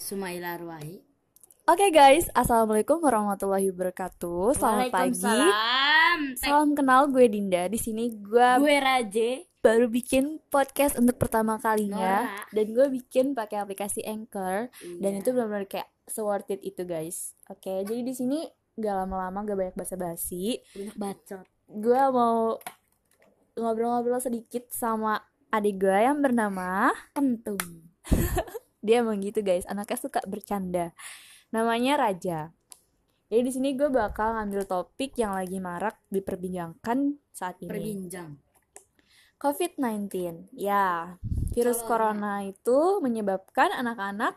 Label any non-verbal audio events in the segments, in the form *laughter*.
Sumaila Arwahi. Oke guys, assalamualaikum warahmatullahi wabarakatuh. Selamat pagi. Salam kenal gue Dinda. Di sini gue Gue Raje. baru bikin podcast untuk pertama kalinya Nora. dan gue bikin pakai aplikasi Anchor dan Iya. itu benar-benar kayak so worth it itu guys. Oke, jadi di sini gak lama-lama gak banyak basa-basi. banyak bacot. Gue mau ngobrol-ngobrol sedikit sama adik gue yang bernama Kentung. *laughs* dia emang gitu guys. Anaknya suka bercanda. Namanya Raja. Jadi di sini gue bakal ngambil topik yang lagi marak diperbincangkan saat ini. Perbinjang. COVID-19 ya virus corona itu menyebabkan anak-anak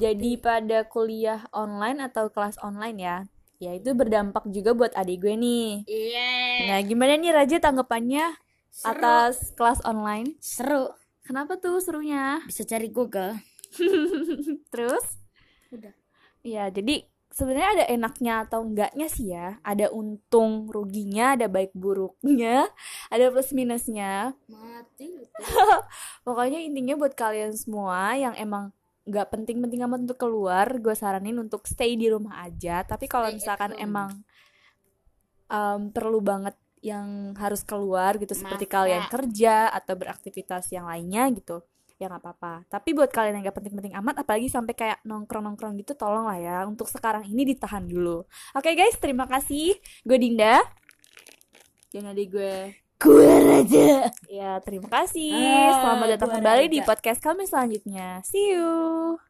jadi pada kuliah online atau kelas online ya. Ya itu berdampak juga buat adik gue nih. Iya. nah gimana nih Raja tanggapannya Seru. atas kelas online? Seru. Kenapa tuh serunya Bisa cari Google. *laughs* terus Udah. Ya, jadi sebenarnya ada enaknya atau enggaknya sih ya. Ada untung ruginya, ada baik buruknya, *laughs* ada plus minusnya. Mati. *laughs* Pokoknya intinya buat kalian semua yang emang nggak penting-penting amat untuk keluar, gue saranin untuk stay di rumah aja. Tapi kalau misalkan emang um, perlu banget yang harus keluar gitu, seperti Masa. kalian kerja atau beraktivitas yang lainnya gitu, ya nggak apa-apa. Tapi buat kalian yang nggak penting-penting amat, apalagi sampai kayak nongkrong-nongkrong gitu, tolong lah ya untuk sekarang ini ditahan dulu. Oke guys, terima kasih. Gue Dinda. Dan adik gue Gue Raja. Ya, terima kasih. Ah, Selamat datang kembali di podcast kami selanjutnya. See you.